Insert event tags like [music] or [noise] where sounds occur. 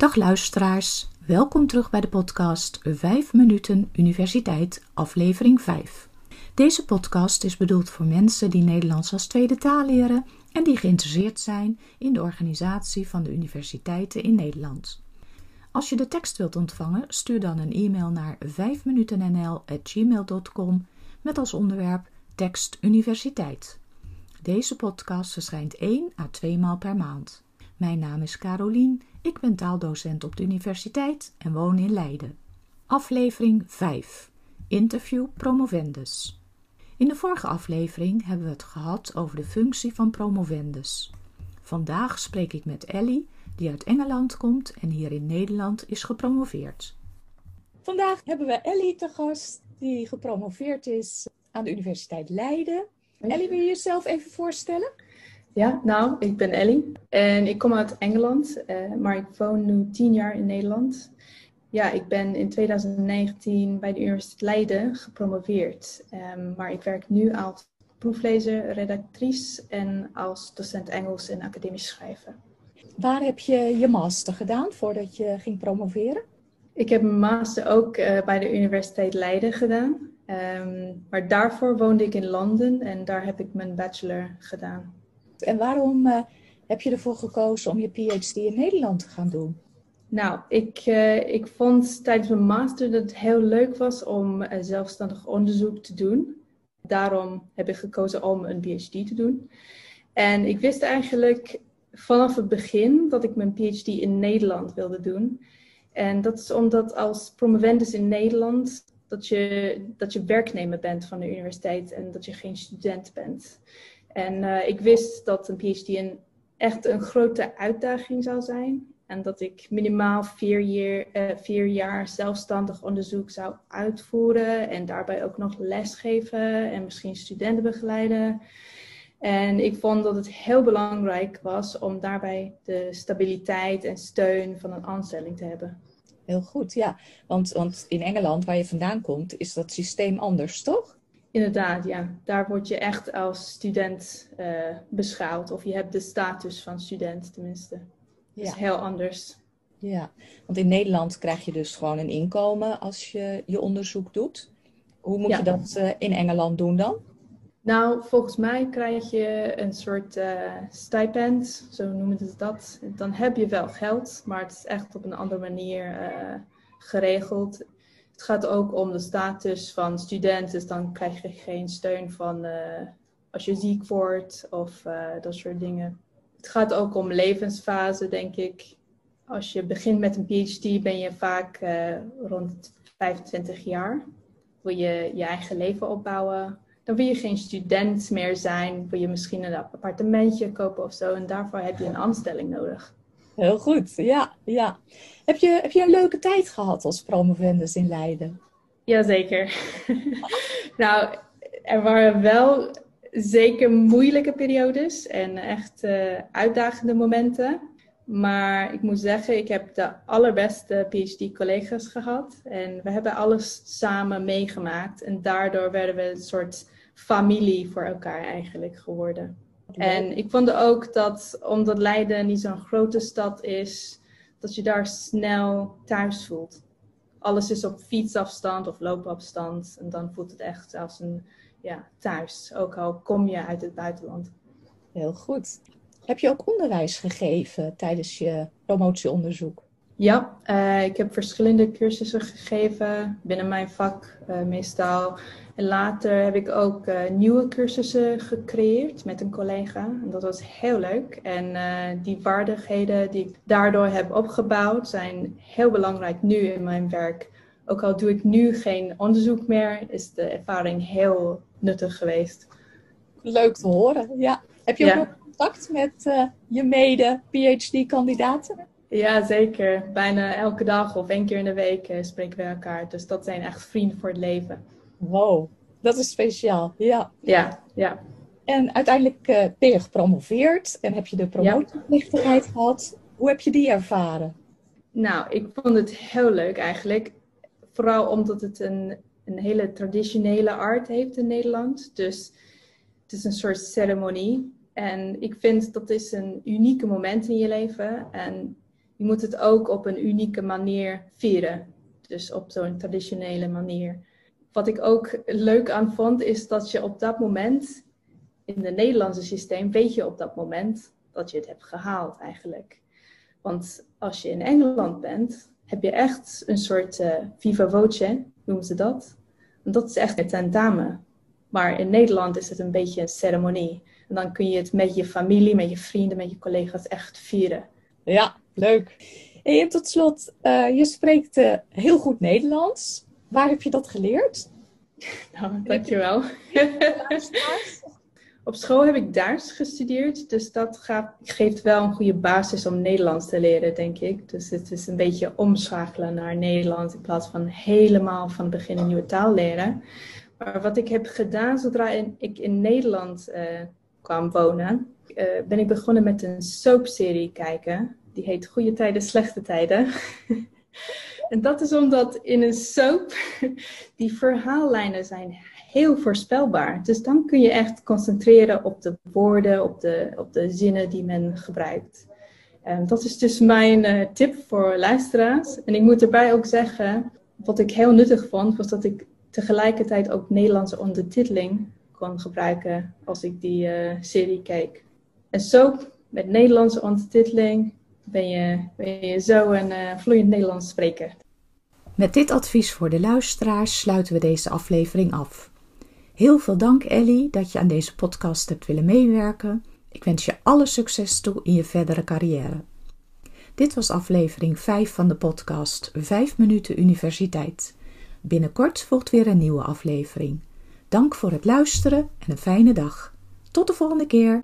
Dag luisteraars, welkom terug bij de podcast 5 minuten Universiteit, aflevering 5. Deze podcast is bedoeld voor mensen die Nederlands als tweede taal leren en die geïnteresseerd zijn in de organisatie van de universiteiten in Nederland. Als je de tekst wilt ontvangen, stuur dan een e-mail naar 5minutennl.gmail.com met als onderwerp tekst universiteit. Deze podcast verschijnt 1 à 2 maal per maand. Mijn naam is Carolien, ik ben taaldocent op de universiteit en woon in Leiden. Aflevering 5. Interview promovendus. In de vorige aflevering hebben we het gehad over de functie van promovendus. Vandaag spreek ik met Ellie, die uit Engeland komt en hier in Nederland is gepromoveerd. Vandaag hebben we Ellie te gast, die gepromoveerd is aan de Universiteit Leiden. Ellie, wil je jezelf even voorstellen? Ja, nou, ik ben Ellie en ik kom uit Engeland, uh, maar ik woon nu tien jaar in Nederland. Ja, ik ben in 2019 bij de Universiteit Leiden gepromoveerd, um, maar ik werk nu als proeflezer, redactrice en als docent Engels en academisch schrijven. Waar heb je je master gedaan voordat je ging promoveren? Ik heb mijn master ook uh, bij de Universiteit Leiden gedaan. Um, maar daarvoor woonde ik in Londen en daar heb ik mijn bachelor gedaan. En waarom uh, heb je ervoor gekozen om je PhD in Nederland te gaan doen? Nou, ik, uh, ik vond tijdens mijn master dat het heel leuk was om uh, zelfstandig onderzoek te doen. Daarom heb ik gekozen om een PhD te doen. En ik wist eigenlijk vanaf het begin dat ik mijn PhD in Nederland wilde doen. En dat is omdat als promovendus in Nederland dat je, dat je werknemer bent van de universiteit en dat je geen student bent. En uh, ik wist dat een PhD een, echt een grote uitdaging zou zijn. En dat ik minimaal vier jaar, vier jaar zelfstandig onderzoek zou uitvoeren. En daarbij ook nog lesgeven en misschien studenten begeleiden. En ik vond dat het heel belangrijk was om daarbij de stabiliteit en steun van een aanstelling te hebben. Heel goed, ja. Want, want in Engeland, waar je vandaan komt, is dat systeem anders, toch? Inderdaad, ja. Daar word je echt als student uh, beschouwd. Of je hebt de status van student tenminste. Dat ja. is heel anders. Ja, want in Nederland krijg je dus gewoon een inkomen als je je onderzoek doet. Hoe moet ja. je dat uh, in Engeland doen dan? Nou, volgens mij krijg je een soort uh, stipend, zo noemen ze dat. Dan heb je wel geld, maar het is echt op een andere manier geregeld. Het gaat ook om de status van studenten, dus dan krijg je geen steun van uh, als je ziek wordt of uh, dat soort dingen. Het gaat ook om levensfase, denk ik. Als je begint met een PhD ben je vaak uh, rond 25 jaar. Wil je je eigen leven opbouwen. Dan wil je geen student meer zijn. Wil je misschien een appartementje kopen of zo. En daarvoor heb je een aanstelling nodig. Heel goed, ja. ja. Heb, je, heb je een leuke tijd gehad als promovendus in Leiden? Jazeker. [laughs] nou, er waren wel zeker moeilijke periodes en echt uh, uitdagende momenten. Maar ik moet zeggen, ik heb de allerbeste PhD-collega's gehad. En we hebben alles samen meegemaakt. En daardoor werden we een soort familie voor elkaar eigenlijk geworden. En ik vond ook dat, omdat Leiden niet zo'n grote stad is, dat je daar snel thuis voelt. Alles is op fietsafstand of loopafstand. En dan voelt het echt als een ja, thuis. Ook al kom je uit het buitenland. Heel goed. Heb je ook onderwijs gegeven tijdens je promotieonderzoek? Ja, uh, ik heb verschillende cursussen gegeven binnen mijn vak uh, meestal. En later heb ik ook uh, nieuwe cursussen gecreëerd met een collega. En dat was heel leuk. En die vaardigheden die ik daardoor heb opgebouwd zijn heel belangrijk nu in mijn werk. Ook al doe ik nu geen onderzoek meer, is de ervaring heel nuttig geweest. Leuk te horen, ja. Heb je ook contact met je mede-PhD-kandidaten? Ja, zeker. Bijna elke dag of één keer in de week uh, spreken we elkaar. Dus dat zijn echt vrienden voor het leven. Wow, dat is speciaal. Ja, ja. ja. En uiteindelijk uh, ben je gepromoveerd en heb je de promotieplichtigheid ja. gehad. Hoe heb je die ervaren? Nou, ik vond het heel leuk eigenlijk. Vooral omdat het een, een hele traditionele art heeft in Nederland. Dus het is een soort ceremonie. En ik vind dat is een unieke moment in je leven. En je moet het ook op een unieke manier vieren. Dus op zo'n traditionele manier. Wat ik ook leuk aan vond, is dat je op dat moment, in het Nederlandse systeem, weet je op dat moment dat je het hebt gehaald eigenlijk. Want als je in Engeland bent, heb je echt een soort uh, viva voce, noemen ze dat. En dat is echt een tentamen. Maar in Nederland is het een beetje een ceremonie. En dan kun je het met je familie, met je vrienden, met je collega's echt vieren. Ja, leuk. En tot slot, uh, je spreekt uh, heel goed Nederlands. Waar heb je dat geleerd? [laughs] Nou, dankjewel. [laughs] Op school heb ik Duits gestudeerd, dus dat gaat, geeft wel een goede basis om Nederlands te leren, denk ik. Dus het is een beetje omschakelen naar Nederlands in plaats van helemaal van het begin een nieuwe taal leren. Maar wat ik heb gedaan zodra ik in Nederland uh, kwam wonen, uh, ben ik begonnen met een soapserie kijken. Die heet Goede Tijden, Slechte Tijden. en dat is omdat in een soap die verhaallijnen zijn heel voorspelbaar. Dus dan kun je echt concentreren op de woorden, op de, op de zinnen die men gebruikt. En dat is dus mijn uh, tip voor luisteraars. En ik moet erbij ook zeggen, wat ik heel nuttig vond, was dat ik tegelijkertijd ook Nederlandse ondertiteling kon gebruiken als ik die uh, serie keek. En zo, met Nederlandse ondertiteling, ben je, ben je zo een uh, vloeiend Nederlands spreker. Met dit advies voor de luisteraars sluiten we deze aflevering af. Heel veel dank Ellie dat je aan deze podcast hebt willen meewerken. Ik wens je alle succes toe in je verdere carrière. Dit was aflevering 5 van de podcast 5 minuten universiteit. Binnenkort volgt weer een nieuwe aflevering. Dank voor het luisteren en een fijne dag. Tot de volgende keer.